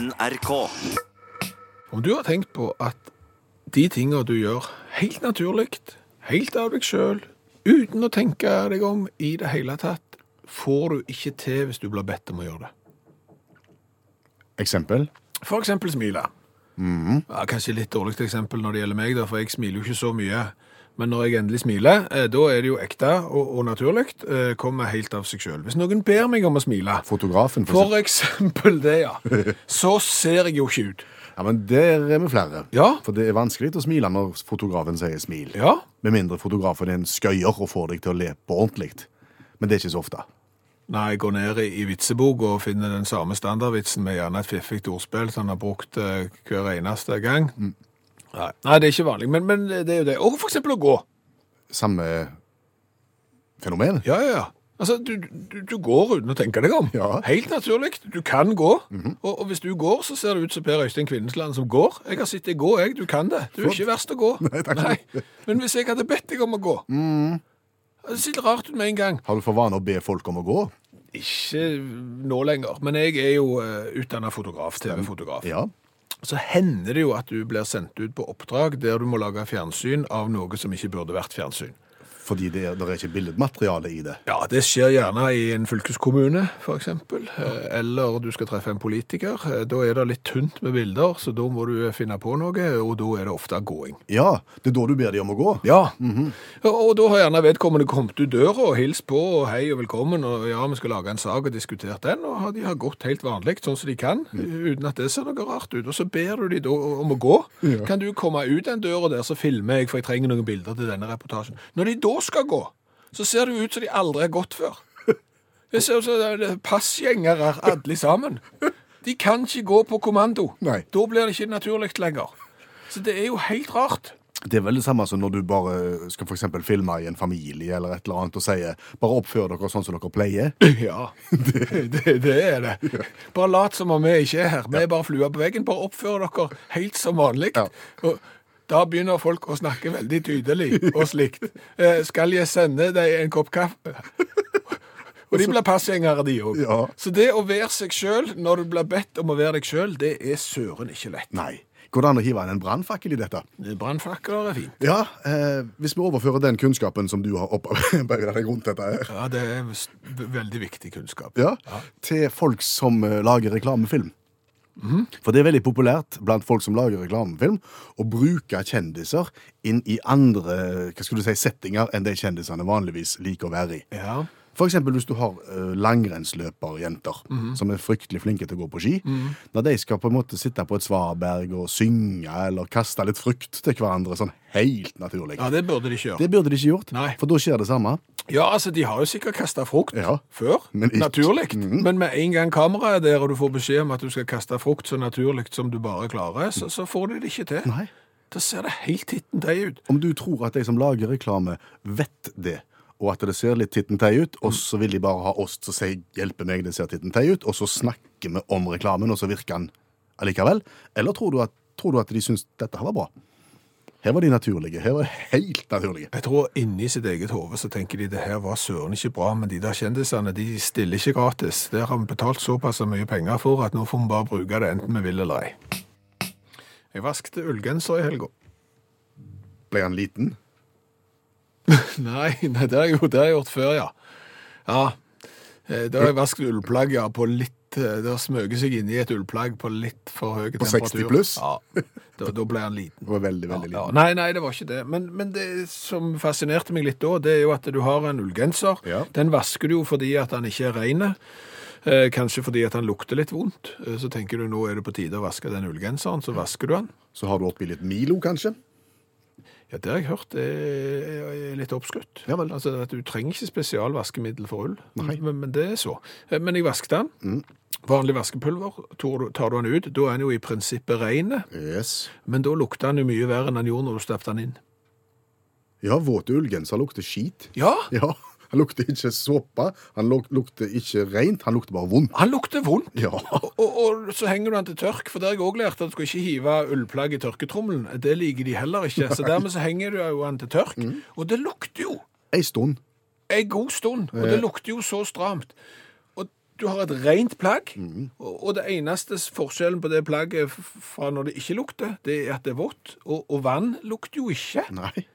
NRK. Om du har tenkt på at de tingene du gjør helt naturlig, helt av deg sjøl, uten å tenke deg om i det hele tatt, får du ikke til hvis du blir bedt om å gjøre det. Eksempel? For eksempel smile. ja, kanskje litt dårlig eksempel når det gjelder meg, da, for jeg smiler jo ikke så mye. Men når jeg endelig smiler, eh, da er det jo ekte og, og naturlig. Eh, kommer helt av seg sjøl. Hvis noen ber meg om å smile, Fotografen, for, for eksempel det, ja, så ser jeg jo ikke ut. Ja, men Der er vi flere. Ja. For det er vanskelig å smile når fotografen sier smil. Ja, Med mindre fotografen er en skøyer og får deg til å le på ordentlig. Men det er ikke så ofte. Når jeg går ned i, i vitsebok og finner den samme standardvitsen med gjerne et fiffig ordspill som han har brukt eh, hver eneste gang Nei. Nei, det er ikke vanlig, men, men det er jo det. Og for eksempel å gå. Samme fenomen. Ja, ja, ja. Altså, du, du, du går uten å tenke deg om. Ja. Helt naturlig. Du kan gå. og, og hvis du går, så ser det ut som Per Øystein Kvinnesland som går. Jeg har sett deg gå, jeg. Du kan det. Du er ikke verst å gå. Nei, takk Men hvis jeg hadde bedt deg om å gå Det ser litt rart ut med en gang. Har du for vane å be folk om å gå? Ikke nå lenger, men jeg er jo uh, utdanna fotograf, TV-fotograf. Ja. Så hender det jo at du blir sendt ut på oppdrag der du må lage fjernsyn av noe som ikke burde vært fjernsyn. Fordi det er, det er ikke billedmateriale i det. Ja, det skjer gjerne i en fylkeskommune, for eksempel. Eh, Eller du skal treffe en politiker. Eh, Da er det litt tynt med bilder, så da må du finne på noe, og da er det ofte gåing. Ja, det er da du ber de om å gå. Ja, og, og da har gjerne vedkommende kommet ut døra og hilst på, og hei og velkommen, og ja, vi skal lage en sak og diskutere den, og de har gått helt vanlig, sånn som de kan, uten at det ser noe rart ut. Og så ber du de da om å gå. Kan du komme ut den døra der, så filmer jeg, for jeg trenger noen bilder til denne reportasjen. Når de da skal gå, så ser det ut som de aldri har gått før. Det ser ut som er passgjengere alle sammen. De kan ikke gå på kommando. Nei. Da blir det ikke naturlig lenger. Så det er jo helt rart. Det er vel det samme som når du bare skal for eksempel filme i en familie eller et eller annet og sier bare oppfør dere sånn som dere pleier. Ja, det, det, det er det. Bare lat som om vi ikke er her. Vi er bare flua på veggen. Bare oppfør dere helt som vanlig. Ja. Og da begynner folk å snakke veldig tydelig og slikt. Eh, skal jeg sende deg en kopp kaffe? Og de blir passgjengere, de òg. Ja. Så det å være seg sjøl når du blir bedt om å være deg sjøl, det er søren ikke lett. Nei. Går det an å hive inn en brannfakkel i dette? Brannfakler er fint. Ja, eh, hvis vi overfører den kunnskapen som du har opparbeidet deg rundt dette her, Ja, det er veldig viktig kunnskap. ja, til folk som eh, lager reklamefilm. For det er veldig populært blant folk som lager reklamefilm, å bruke kjendiser inn i andre hva skulle du si, settinger enn de kjendisene vanligvis liker å være i. Ja. Eksempel hvis du har uh, langrennsløperjenter som er fryktelig flinke til å gå på ski. Når de skal på en måte sitte på et svaberg og synge eller kaste litt frukt til hverandre sånn helt naturlig. ja, det burde de ikke gjøre. Det burde de ikke gjort, Nei. for da skjer det samme. Ja, altså, de har jo sikkert kasta frukt Ja. før. Men Naturlig. Mhm. Men med en gang kameraet er der, og du får beskjed om at du skal kaste frukt så naturlig som du bare klarer, så, så får de det ikke til. Nei. Da ser det helt hitten deg ut. Om du tror at de som lager reklame, vet det, og at det ser litt tittentei ut, og så vil de bare ha oss til å si 'hjelpe meg, det ser tittentei ut', og så snakker vi om reklamen, og så virker den allikevel? Eller tror du at, tror du at de syns dette var bra? Her var de naturlige. Her var de helt naturlige. Jeg tror inni sitt eget hode så tenker de det her var søren ikke bra, men de der kjendisene de stiller ikke gratis. Der har vi betalt såpass mye penger for at nå får vi bare bruke det enten vi vil eller ei. Jeg vaskte ullgenser i helga. Ble han liten? Nei, nei, det har jeg, det har jeg gjort før, ja. Ja, eh, da har jeg vasket ullplagg, ja, på litt, eh, det har smøget seg inn i et ullplagg på litt for høy På 60 pluss? Ja, da, da ble han liten. Det var veldig, veldig Ja, ja. nei, nei, det var ikke det. Men, men det som fascinerte meg litt da, det er jo at du har en ullgenser. Ja. Den vasker du jo fordi at den ikke er rein. Eh, kanskje fordi at han lukter litt vondt. Eh, så tenker du nå er det på tide å vaske den ullgenseren, så vasker du den. Så har du oppi litt Milo, kanskje? Ja, det har jeg hørt er, litt oppskrytt. Ja vel. Altså, at du trenger ikke spesialvaskemiddel for ull, men, men det er så. Eh, Men jeg vasket den. Vanlig vaskepulver, tar du, den ut, da er den jo i prinsippet rene. Yes. men da lukter den jo mye verre enn den gjorde når du stappet den inn. Ja, våte ullgenser lukter skit. Ja, Ja, han lukter ikke såpe, han lukter ikke rent, han lukter bare vondt. han lukter vondt. Ja. Og, og så henger du den til tørk, for det har jeg òg lært, at du skal ikke hive ullplagg i tørketrommelen. Det liker de heller ikke. Så dermed så henger du jo den til tørk. Og det lukter jo Ei stund. en god stund, og det lukter jo så stramt. Du har et rent plagg, og, og det eneste forskjellen på det plagget fra når det ikke lukter, det er at det er vått, og, og vann lukter jo ikke. Nei.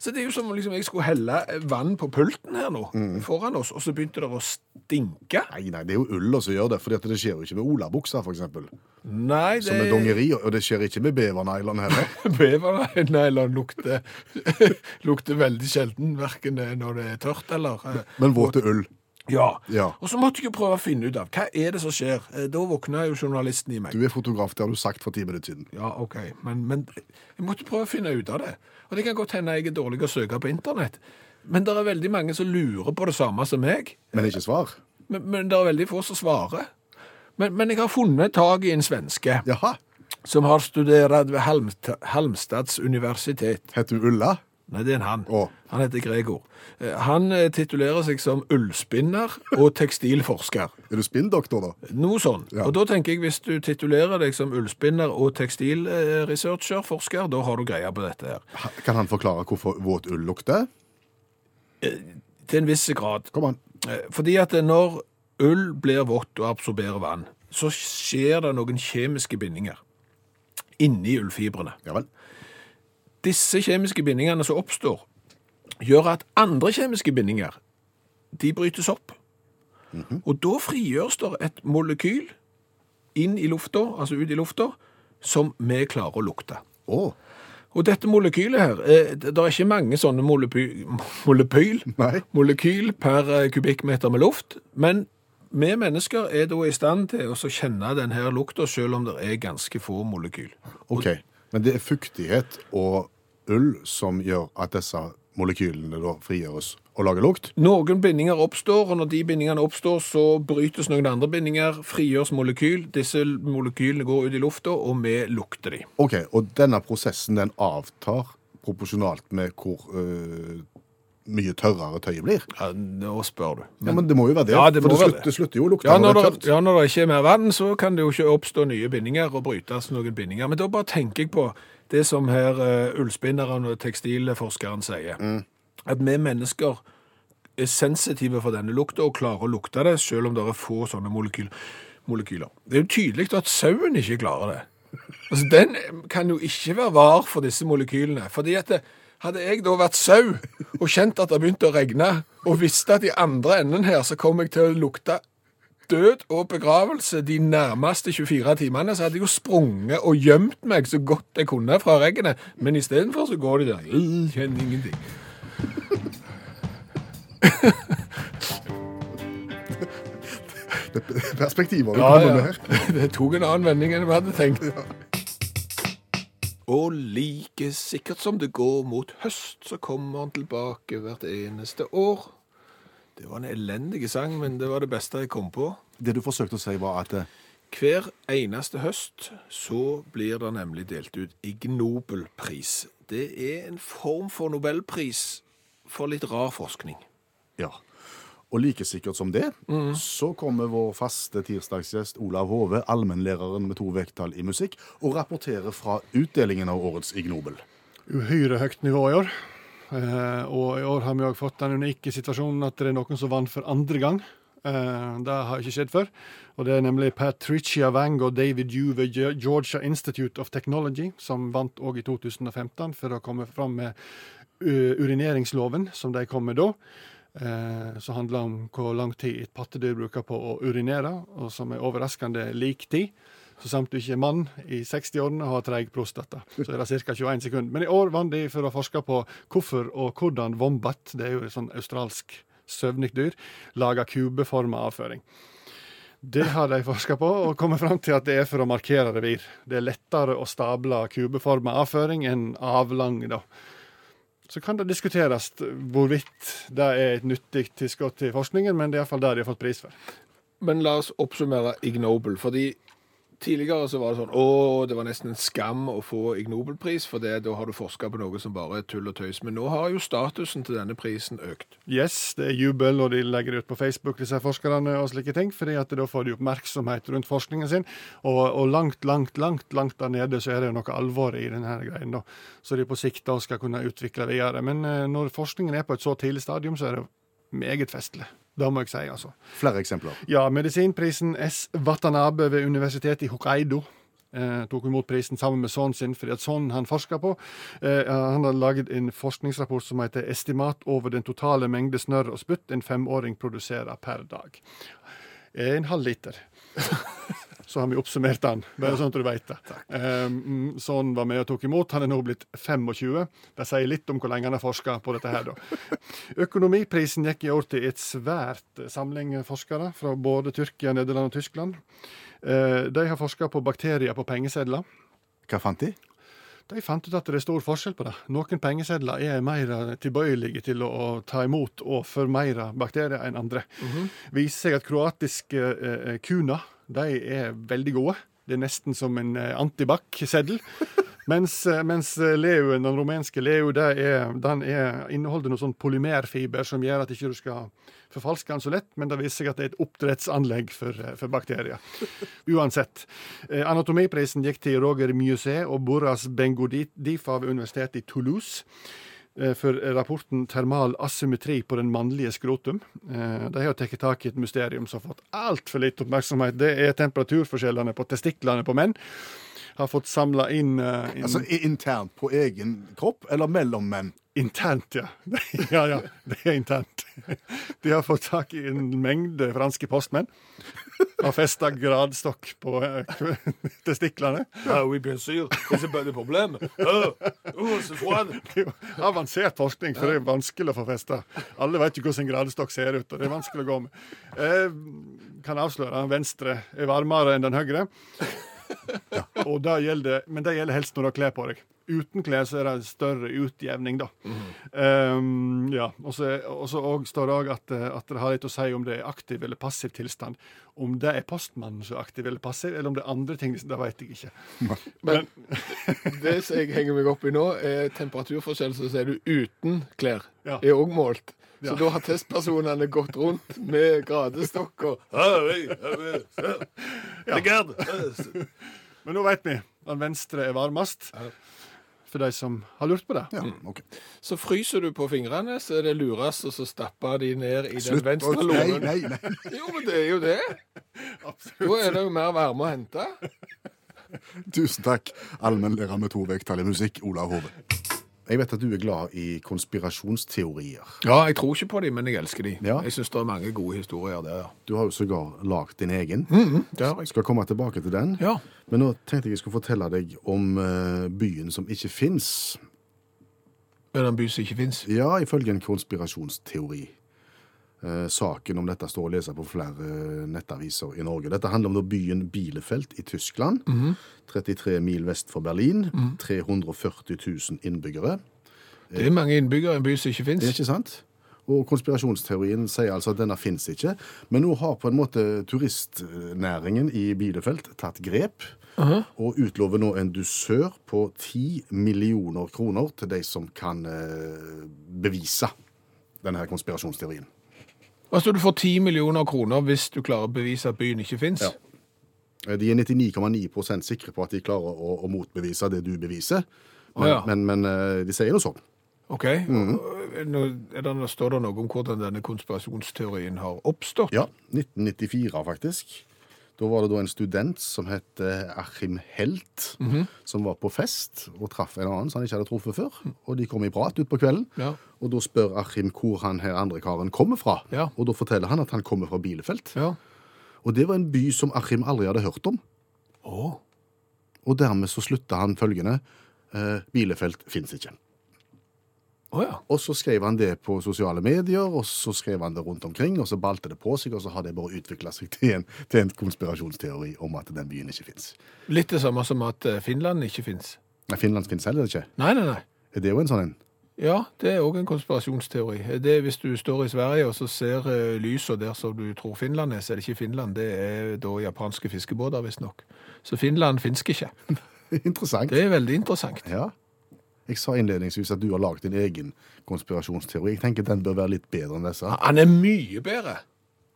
Så det er jo som om liksom, jeg skulle helle vann på pulten her nå, foran oss, og så begynte det å stinke. Nei, nei, det er jo ulla som gjør det, for det skjer jo ikke med olabuksa, for eksempel. Nei, det Som med dongeri, og det skjer ikke med bevernylon heller. Bevernylon lukter, lukter veldig sjelden, hverken når det er tørt eller eh, Men våte ull. Ja. Ja. Og så måtte jeg jo prøve å finne ut av hva er det som skjer. Eh, Da våkna jo journalisten i meg. Du er fotograf, det har du sagt for ti minutter siden. Ja, OK, men, men jeg måtte prøve å finne ut av det. Og det kan godt hende jeg er dårlig å søke på internett. Men det er veldig mange som lurer på det samme som meg. Men ikke svar. Men, men det er veldig få som svarer. Men, men jeg har funnet tak i en svenske Jaha. som har studert ved Halmst Halmstads universitet. Heter du Ulla? Nei, det er en han. Å. Han heter Gregor. Eh, Han eh, titulerer seg som ullspinner og tekstilforsker. Er du spinndoktor, da? Noe sånn. Ja. Og da tenker jeg, hvis du titulerer deg som ullspinner og tekstilresearcher, forsker, da har du greia på dette her. Ha- Kan han forklare hvorfor våt ull lukter? Til en viss grad. Kom an. Eh, Fordi at når ull blir vått og absorberer vann, så skjer det noen kjemiske bindinger inni ullfibrene. Ja vel. Disse kjemiske bindingene som oppstår, gjør at andre kjemiske bindinger, de brytes opp. Og da frigjøres det et molekyl inn i lufta, altså ut i lufta, som vi klarer å lukte. Oh. Og dette molekylet her, eh, det er ikke mange sånne molepy, molepyl, molekyl per eh, kubikkmeter med luft, men vi mennesker er da i stand til å kjenne denne lukta, selv om det er ganske få molekyl. OK. Men det er fuktighet og ull som gjør at disse molekylene da frigjøres og lager lukt? Noen bindinger oppstår, og når de bindingene oppstår, så brytes noen andre bindinger, frigjøres molekyl, disse molekylene går ut i lufta, og vi lukter de. OK. Og denne prosessen den avtar proporsjonalt med hvor øh, mye tørrere tøyet blir? Ja, nå spør du. Ja, Men det må jo være det. Ja, det for det slutter, det slutter jo å lukte Ja når det er tørt. ja, når det ikke er mer vann, så kan det jo ikke oppstå nye bindinger og brytes noen bindinger. Men da bare tenker jeg på det som her uh, ullspinneren og tekstilforskeren sier. At vi mennesker er sensitive for denne lukta og klarer å lukte det, selv om det er få sånne molekyl molekyler. Det er jo tydelig at sauen ikke klarer det. Altså, Den kan jo ikke være var for disse molekylene. fordi at det, hadde jeg da vært sau og kjent at det begynte å regne, og visste at i andre enden her så kom jeg til å lukte død og begravelse de nærmeste 24 timene, så hadde jeg jo sprunget og gjemt meg så godt jeg kunne fra regnet. Men istedenfor så går de der. Jeg Kjenner ingenting. Perspektiver du Ja, kommer ja. Det tok en annen vending enn vi hadde tenkt. Og like sikkert som det går mot høst, så kommer han tilbake hvert eneste år. Det var en elendig sang, men det var det beste jeg kom på. Det du forsøkte å si, var at eh, Hver eneste høst så blir det nemlig delt ut Ig Nobelpris. Det er en form for nobelpris for litt rar forskning. Ja. Og like sikkert som det, så kommer vår faste tirsdagsgjest Olav Hove, allmennlæreren med to vekttall i musikk, og rapporterer fra utdelingen av årets Ignobel. Uhyre høyt nivå i år. Eh, og i år har vi òg fått den unike situasjonen at det er noen som vant for andre gang. Eh, det har ikke skjedd før. Og det er nemlig Patricia Wang og David Yu ved Georgia Institute of Technology, som vant òg i 2015 for å komme fram med uh, urineringsloven, som de kom med da. Eh, som handler om hvor lang tid et pattedyr bruker på å urinere, og som er overraskende lik tid. Så samt du ikke er mann i 60-årene og har treig prostata, så er det ca. 21 sekunder. Men i år vant de for å forske på hvorfor og hvordan wombat, det er jo et sånn australsk søvnikdyr, lager kubeforma avføring. Det har de forska på, og kommet fram til at det er for å markere revir. Det er lettere å stable kubeforma avføring enn avlang, da. Så kan det diskuteres hvorvidt det er et nyttig tilskudd til forskningen, men det er iallfall det de har fått pris for. Men la oss oppsummere Ignoble. Fordi tidligere så var det sånn, å, det var nesten en skam å få Ig Nobelpris, for det, da har du forsket på noe som bare er tull og tøys. Men nå har jo statusen til denne prisen økt. Yes, det er jubel, og de legger det ut på Facebook, disse forskerne og slike ting, fordi da får de oppmerksomhet rundt forskningen sin. Og, og langt, langt, langt langt der nede så er det jo noe alvor i denne greien, da. Så de på sikt da skal kunne utvikle videre. Men eh, når forskningen er på et så tidlig stadium, så er det meget festlig. Det må jeg si, altså. Flere eksempler. Ja, medisinprisen S. Watanabe ved universitetet i Hokkaido. Eh, tok imot prisen sammen med sønnen sin, fordi at sønnen han forska på. Eh, han har laget en forskningsrapport som heter 'Estimat over den totale mengde snørr og spytt en femåring produserer per dag'. En halv liter. Så har vi oppsummert han. bare sånn at du veit det. Um, sånn var vi og tok imot. Han er nå blitt 25. Det sier litt om hvor lenge han har forska på dette her, da. Økonomiprisen gikk i år til et svært samling forskere fra både Tyrkia, Nederland og Tyskland. Uh, De har forska på bakterier på pengesedler. Hva fant de? De fant ut at det er stor forskjell på det. Noen pengesedler er mer tilbøyelige til å, ta imot og formere bakterier enn andre. Viser seg at kroatiske eh, kuna de er veldig gode. Det er nesten som en eh, antibac-seddel. Mens, eh, mens leuen, den rumenske leu er, den er, inneholder noe sånn polymerfiber som gjør at ikke du skal forfalske den så lett, men det viser seg at det er et oppdrettsanlegg for, eh, for bakterier. Uansett. Eh, Anatomiprisen gikk til Roger Musset og Boras Bengodifa ved universitetet i Toulouse eh, for rapporten 'Termal asymmetri på den mannlige skrotum'. Eh, De har tatt tak i et mysterium som har fått altfor litt oppmerksomhet. Det er temperaturforskjellene på testiklene på menn. Har fått samla inn, eh, inn Altså internt på egen kropp, eller mellom menn? Internt, ja. ja, ja. Det er internt. De har fått tak i en mengde franske postmenn. og festa gradstokk på eh, testiklene. Ja, oui, bien sûr. Det er pas de problème. Oh, oh. Er avansert forskning, for det er vanskelig å få festa. Alle vet jo hvordan en gradestokk ser ut, og det er vanskelig å gå med. Jeg kan avsløre den venstre er varmere enn den høyre. Og det gjelder, men det gjelder helst når du har klær på deg. Uten klær så er det større utjevning, da. Um, ja, og så står det òg at, eh, at det har litt å si om det er aktiv eller passiv tilstand. Om det er postmannen som er aktiv eller passiv, eller om det er andre ting, det vet jeg ikke. Men det som jeg henger meg opp i nå, er temperaturforskjell, så er du uten klær. Ja. Er òg målt. Så da har testpersonene gått rundt med gradestokk og «Ah, Men nå vet vi. Den venstre er varmest. For de som har lurt på det. Ja, okay. Så fryser du på fingrene, så er det lurest å så stappe de ned i den venstre Nei, lommen. nei, nei. Jo, men det er jo det. Da er det jo mer varme å hente. Tusen takk, allmennlærer med to vekttall i musikk, Olav Hove. Jeg vet at du er glad i konspirasjonsteorier. Ja, jeg tror ikke på dem, men jeg elsker dem. Ja. Jeg syns det er mange gode historier der. Du har jo sågar lagd din egen. Det har jeg. Skal komme tilbake til den. Ja. Men nå tenkte jeg jeg skulle fortelle deg om eh, byen som ikke fins. Er det en by som ikke fins? Ja, ifølge en konspirasjonsteori. Eh, saken om dette står å lese på flere eh, nettaviser i Norge. Dette handler om byen Bielefeld i Tyskland. 33 mil vest for Berlin. 340 000 innbyggere. Det er mange innbyggere i en by som ikke fins. ikke sant? Og konspirasjonsteorien sier altså at denne fins ikke. Men nå har på en måte turistnæringen i Bielefeld tatt grep. Og utlover nå en dusør på 10 millioner kroner til de som kan eh, bevise denne konspirasjonsteorien. Altså, du får 10 millioner kroner hvis du klarer å bevise at byen ikke fins. Ja. Eh, De er 99,9% sikre på at de klarer å, å motbevise det du beviser. Men, ja. men, men eh, de sier noe sånn. OK. Mm er det, står det noe om hvordan denne konspirasjonsteorien har oppstått. Ja, 1994 faktisk. Da var det da en student som het Achim Helt, som var på fest og traff en annen som han ikke hadde truffet før. Og de kom i prat utpå kvelden. Ja. Og da spør Achim hvor han her andre karen kommer fra. Ja. Og da forteller han at han kommer fra Bielefeld. Ja. Og det var en by som Achim aldri hadde hørt om. Oh. Og dermed så slutta han følgende eh, Bielefeld fins ikke. Å ja. Og så skrev han det på sosiale medier, og så skrev han det rundt omkring, og så balte det på seg, og så har det bare utvikla seg til en, til en konspirasjonsteori om at den byen ikke fins. Litt det samme som at eh, Finland ikke fins. Nei, Finland fins heller ikke. Nei, nei, nei. Er det jo en sånn en? Ja, det er òg en konspirasjonsteori. Det er Hvis du står i Sverige og så ser uh, lysa der som du tror Finland er, så er det ikke Finland. Det er da japanske fiskebåter, visstnok. Så Finland finnes ikke. Interessant. Det er veldig interessant. Ja. Jeg sa innledningsvis at du har laget din egen konspirasjonsteori. Jeg tenker den bør være litt bedre enn disse. Han er mye bedre.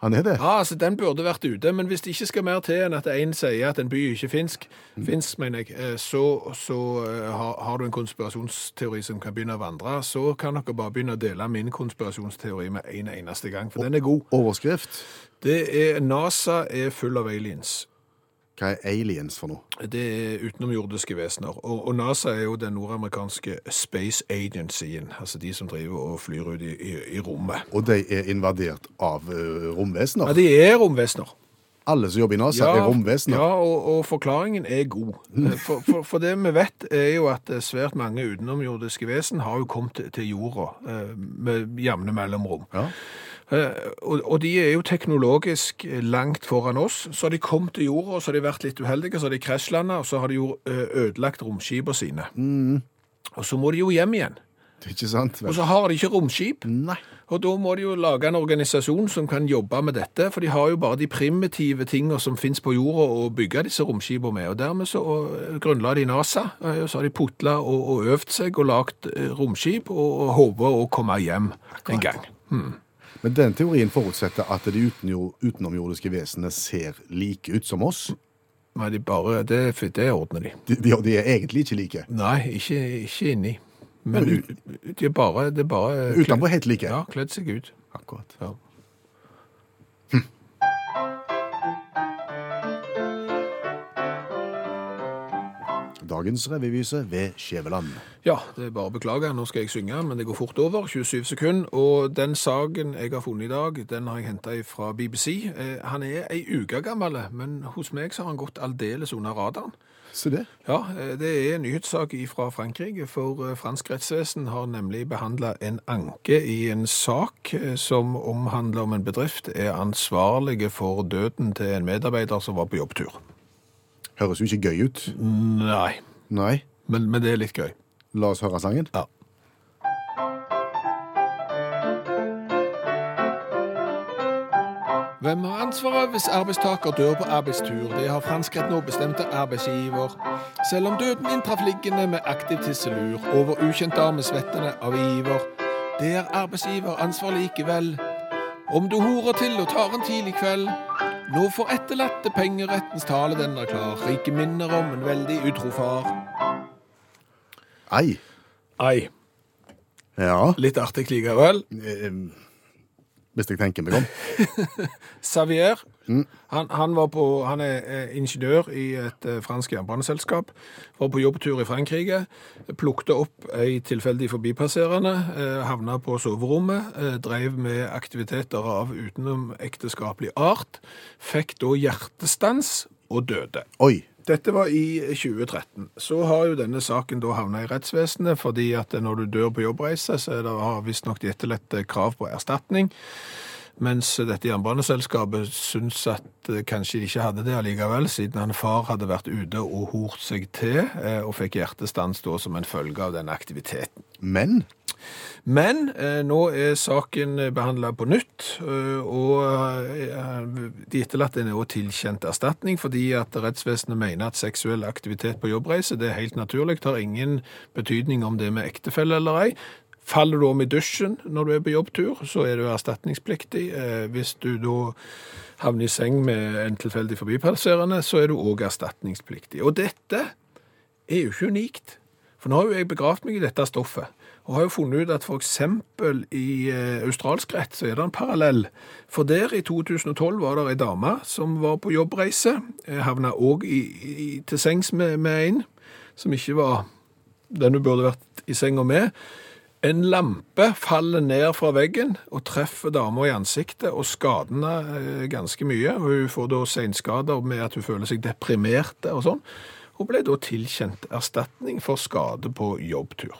Han er det. Ja, altså Den burde vært ute, men hvis det ikke skal mer til enn at én sier at en by ikke finsk, finsk mener jeg, eh, så, så eh, har, har du en konspirasjonsteori som kan begynne å vandre, så kan dere bare begynne å dele min konspirasjonsteori med en eneste gang, for den er god. Overskrift. Det er NASA er full av aliens. Hva er aliens for noe? Det er utenomjordiske vesener. Og, og NASA er jo den nordamerikanske Space Agencyen, altså de som driver og flyr ut i, i, i rommet. Og de er invadert av uh, romvesener. Ja, de er romvesener. Alle som jobber i NASA, er romvesener. Ja, og, og forklaringen er god. For, for, for det vi vet, er jo at eh, svært mange utenomjordiske vesen har jo kommet til- til jorda eh, med jevne mellomrom. Ja. Eh, Og, de er jo teknologisk langt foran oss. Så har de kommet til jorda, så har de vært litt uheldige, så har de krasjlanda, og så har de jo eh, ødelagt romskipene sine. Og så må de jo hjem igjen. Det ikke sant? Og så har de ikke romskip. Nei. Og da må de jo lage en organisasjon som kan jobbe med dette, for de har jo bare de primitive tingene som finnes på jorda å bygge disse romskipene med. Og dermed så eh, grunnla de NASA, og så har de putla og, og øvd seg og lagt eh, romskip, og, og håper å komme hjem en gang. Men den teorien forutsetter at de utenomjordiske vesenene ser like ut som oss. Nei, de bare, det, det ordner de. De, de, de er egentlig ikke like. Nei, ikke, ikke inni. Men Men de er bare, det er bare Utenpå helt like. Ja, kledd seg ut. Akkurat. Ja. Dagens revyvise ved Skjæveland. Ja, det er bare å beklage. Nå skal jeg synge, men det går fort over. 27 sekunder. Og den saken jeg har funnet i dag, den har jeg henta fra BBC. Eh, han er ei uke gammel, men hos meg så har han gått aldeles under radaren. Se det. Ja, eh, det er en nyhetssak fra Frankrike, for eh, fransk rettsvesen har nemlig behandla en anke i en sak som omhandler om en bedrift er ansvarlige for døden til en medarbeider som var på jobbtur. Høres jo ikke gøy ut. Nei, Nei. men, men det er litt gøy. La oss høre sangen. Ja. Hvem har ansvaret hvis arbeidstaker dør på arbeidstur? Det har franskretten nå bestemt av arbeidsgiver. Selv om døden inntraff liggende med aktiv tisselur over ukjent dame svettende av iver. Det er arbeidsgiver ansvar likevel. Om du horer til og tar en tidlig kveld. Nå får etterlatte pengerettens tale, den er klar. Rike minner om en veldig utro far. Ei. Ei, Ja. litt artig likevel. Eh, hvis jeg tenker meg om. Xavier, han, han, var på, han er ingeniør i et eh, fransk jernbaneselskap, var på jobbtur i Frankrike, plukte opp ei tilfeldig forbipasserende, eh, havna på soverommet, eh, drev med aktiviteter av utenomekteskapelig art, fikk da hjertestans og døde. Oi. Dette var i 2013. Så har jo denne saken da havna i rettsvesenet, fordi at når du dør på jobbreise, så er det har visstnok de etterlatt krav på erstatning. Mens dette jernbaneselskapet syns at eh, kanskje de ikke hadde det allikevel, siden han far hadde vært ute og hort seg til, eh, og fikk hjertestans da som en følge av den aktiviteten. Men Men eh, nå er saken behandla på nytt, og de etterlatte er også tilkjent erstatning, fordi at rettsvesenet mener at seksuell aktivitet på jobbreise det er helt naturlig, har ingen betydning om det er med ektefelle eller ei. Faller du om i dusjen når du er på jobbtur, så er du erstatningspliktig. Eh, Hvis du da havner i seng med en tilfeldig forbipasserende, så er du òg erstatningspliktig. Og dette er jo ikke unikt. For nå har jo jeg begravd meg i dette stoffet, og har jo funnet ut at eksempel i eh, australsk rett så er det en parallell. For der i 2012 var det ei dame som var på jobbreise, eh, havna òg til sengs med, med en som ikke var den du burde vært i senga med. En lampe faller ned fra veggen og treffer dama i ansiktet og skader henne eh, ganske mye. Hun får da senskader med at hun føler seg deprimert og sånn. Hun ble da tilkjent erstatning for skade på jobbtur.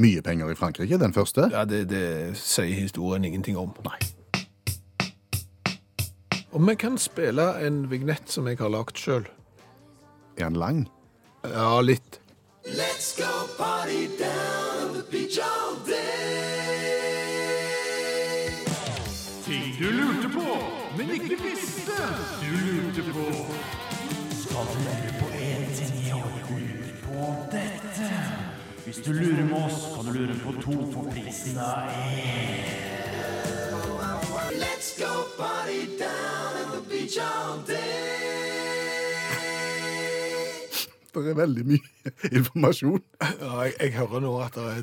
mye penger i Frankrike, den første. Ja, det, det sier historien ingenting om. Nei. Og vi kan spille en vignett som jeg har lagd sjøl. Er den lang? Ja, litt. Let's go party down Ting du lurte på, men ikke visste du lurte på. Skal du lure på en ting, i år, lurer på dette. Hvis du lurer med oss, kan du lure på to for prisen av én. Let's go party down at the beach all day. Det er veldig mye informasjon. Ja, jeg, jeg hører nå at det er,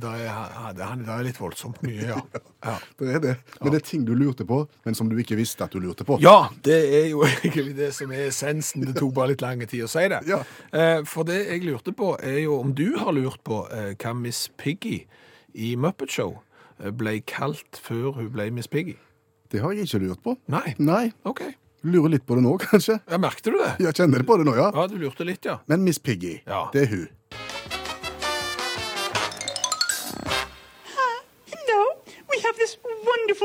det er, det litt voldsomt mye, ja. ja. Det er det. Men det er ting du lurte på, men som du ikke visste at du lurte på. Ja, det er jo egentlig det som er essensen. Det tok bare litt lang tid å si det. Ja. Eh, for det jeg lurte på, er jo om du har lurt på eh, hva Miss Piggy i Muppet Show eh, ble kalt før hun ble Miss Piggy. Det har jeg ikke lurt på. Nei. Nei. OK. Lurer litt på det nå, kanskje. Ja, merkte du det? Jeg kjenner det på det nå, ja. Ja, du lurte litt, ja. Men Miss Piggy, Ja. det er hun.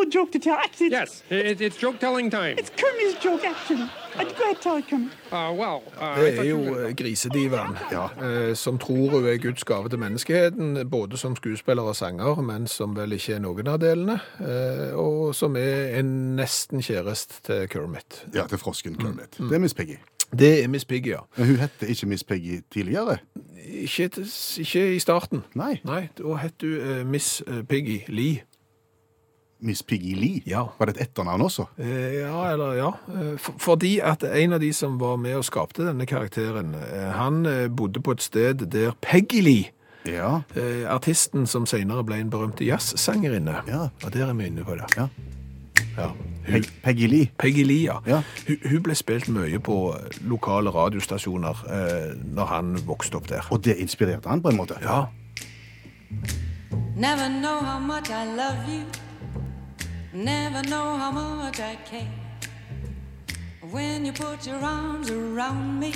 Wonderful joke to tell. Actually, it's, Yes, it, it's joke telling time. it's Kermit's joke, actually. Uh, go ahead, tell it, Kermit. Uh, well, uh, I Det er thought you jo were eh, grisedivaen, eh, som tror hun er Guds gave til menneskeheten, både som skuespiller og sanger, men som vel ikke er noen av delene, eh, og som er en nesten kjærest til Kermit. Ja, til frosken Kermit. Det er Miss Piggy. Det er Miss Piggy, ja. Men hun hette ikke Miss Piggy tidligere. Ikke, til- ikke i starten. Nei. Nei, da het du eh, Miss eh, Piggy Lee. Miss Piggy Lee. Ja. Var det et etternavn også? Eh, ja, eller ja. Eh, fordi at en av de som var med og skapte denne karakteren, eh, han bodde på et sted der Peggy Lee, Ja. eh, artisten som senere ble en berømt jazzsangerinne, Ja. og der er vi inne på det. Ja. Ja. Hun, Peg Peggy Lee. Peggy Lee, ja. Ja. Hun, hun ble spilt mye på lokale radiostasjoner eh, når han vokste opp der. Og det inspirerte han på en måte. Ja, Never know how much I love you. Never know how much I care. When you put your arms around me,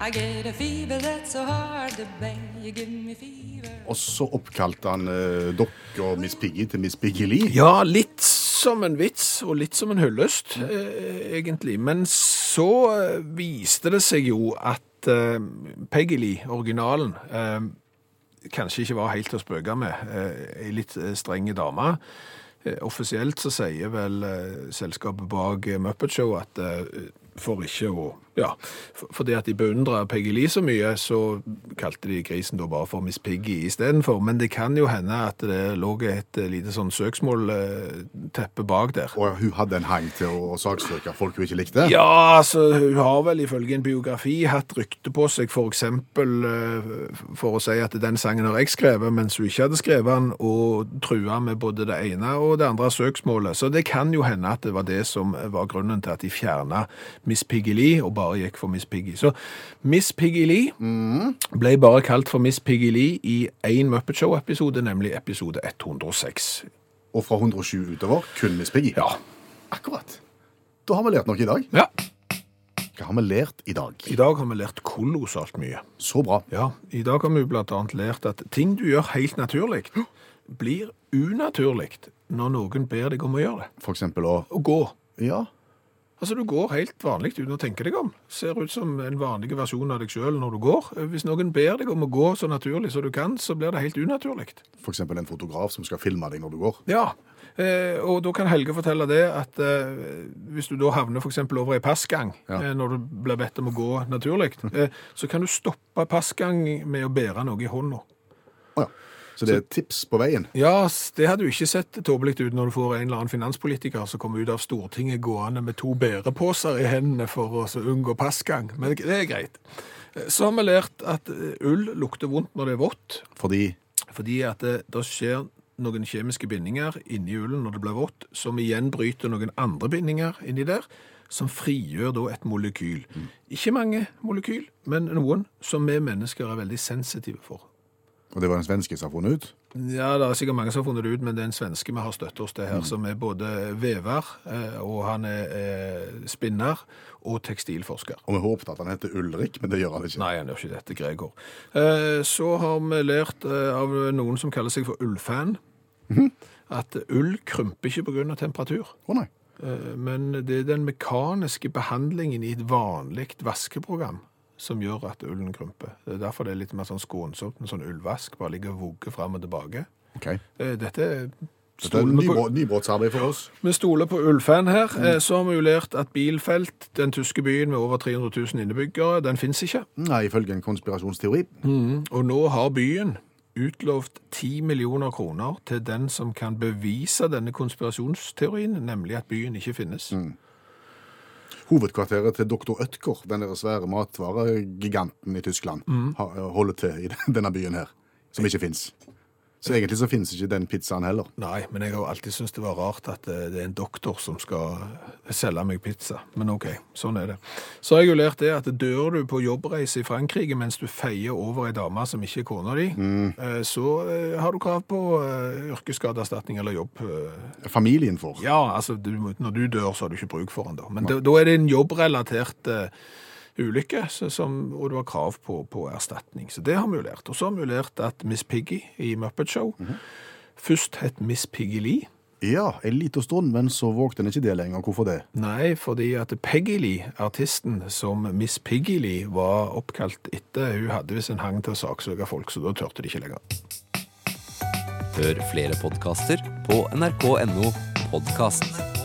I get a fever that's so hard to bear. You give me fever. Og så oppkalte han uh, dokka Miss Piggy til Miss Piggy Lee. Ja, litt som en vits, og litt som en hyllest, eh, egentlig. Men så eh, viste det seg jo at eh, Peggy Lee, originalen, eh, kanskje ikke var helt til å spøke med. Eh, Ei litt streng strenge dame. Eh, offisielt så sier vel eh, selskapet bak Muppet Show at eh, for ikke å Ja, for, fordi at de beundra Peggy Lee så mye, så kalte de grisen da bare for Miss Piggy istedenfor. Men det kan jo hende at det lå et eh, lite sånn søksmålteppe bak der. Og hun hadde en hang til å saksøke folk hun ikke likte. Ja, altså, hun har vel ifølge en biografi hatt rykte på seg for eksempel eh, for å si at den sangen har jeg skrevet, mens hun ikke hadde skrevet den, og trua med både det ene og det andre søksmålet. Så det kan jo hende at det var det som var grunnen til at de fjerna Miss Piggy Lee og bare gikk for Miss Piggy. Så Miss Piggy Lee ble bare kalt for Miss Piggy Lee i én Muppet Show-episode, nemlig episode 106. Og fra 107 utover kun Miss Piggy. Ja. Akkurat. Da har vi lært noe i dag. ja. Hva har vi lært i dag? I dag har vi lært kolossalt mye. Så bra. Ja, i dag har vi blant annet lært at ting du gjør helt naturlig, blir unaturlig når noen ber deg om å gjøre det. For eksempel å Å gå. Ja. Altså, du går helt vanlig uten å tenke deg om. Ser ut som en vanlig versjon av deg selv når du går. Hvis noen ber deg om å gå så naturlig som du kan, så blir det helt unaturlig. Eksempel en fotograf som skal filme deg når du går. Ja, eh, og da kan Helge fortelle det at eh, hvis du da havner eksempel over ei passgang, Ja. eh, når du blir bedt om å gå naturlig, eh, så kan du stoppe passgang med å bære noe i hånda. Å ja. Så det er et tips på veien. Ja, det hadde jo ikke sett tåpelig ut når du får en eller annen finanspolitiker som kommer ut av Stortinget gående med to bæreposer i hendene for å unngå passgang. Men det er greit. Eh, Så har vi lært at eh, ull lukter vondt når det er vått, Fordi fordi at det, det skjer noen kjemiske bindinger inni ullen når det blir vått, som igjen bryter noen andre bindinger inni der, som frigjør da et molekyl. Ikke mange molekyl, men noen som vi mennesker er veldig sensitive for. Og det var en svenske som har funnet ut. Ja, det er sikkert mange som har funnet det ut, men det er en svenske vi har støttet oss til her, som er både vever, eh, og han er eh, spinner, og tekstilforsker. Og vi håpet at han heter Ulrik, men det gjør han ikke. Nei, han gjør ikke dette, Gregor. Eh, Så har vi lært av noen som kaller seg for ullfan, at ull krymper ikke av temperatur. Å nei. Eh, Men det er den mekaniske behandlingen i et vanlig vaskeprogram som gjør at ullen krymper. Det er derfor det er litt mer sånn skånsomt med sånn ullvask, bare ligger og vugger frem og tilbake. Ok. Eh, Dette er Dette er stoler nybrottsarbeid for oss. vi stoler på Ulfan her. Eh, Så har vi jo lært at Bilfelt, den tyske byen med over 300 000 innbyggere, den finnes ikke. Nei, ifølge en konspirasjonsteori. Og nå har byen utlovt 10 millioner kroner til den som kan bevise denne konspirasjonsteorien, nemlig at byen ikke finnes. Hovedkvarteret til Dr. Ødker, den der svære matvaregiganten i Tyskland, mm. holder til i denne byen her, som ikke fins. Så egentlig så finnes ikke den pizzaen heller. Nei, men jeg har alltid syntes det var rart at eh, det er en doktor som skal selge meg pizza. Men ok, sånn er det. Så har jeg jo lært det at dør du på jobbreise i Frankrike mens du feier over ei dame som ikke er kona di, mm. så eh, har du krav på eh, yrkesskadeerstatning eller jobb. eh. Familien får. Ja, altså du, når du dør så har du ikke bruk for den da. Men da- da er det en jobbrelatert eh, ulykke, så, som, og det var krav på, på erstatning. Så det har vi jo lært. Og så har vi jo lært at Miss Piggy i Muppet Show først het Miss Piggy Lee. Ja, en liten stund, men så vågte en ikke det lenger. Hvorfor det? Nei, fordi at Peggy Lee, artisten som Miss Piggy Lee var oppkalt etter, hun hadde visst en hang til å saksøke folk, så da tørte de ikke lenger. Hør flere podkaster på nrk.no podkast.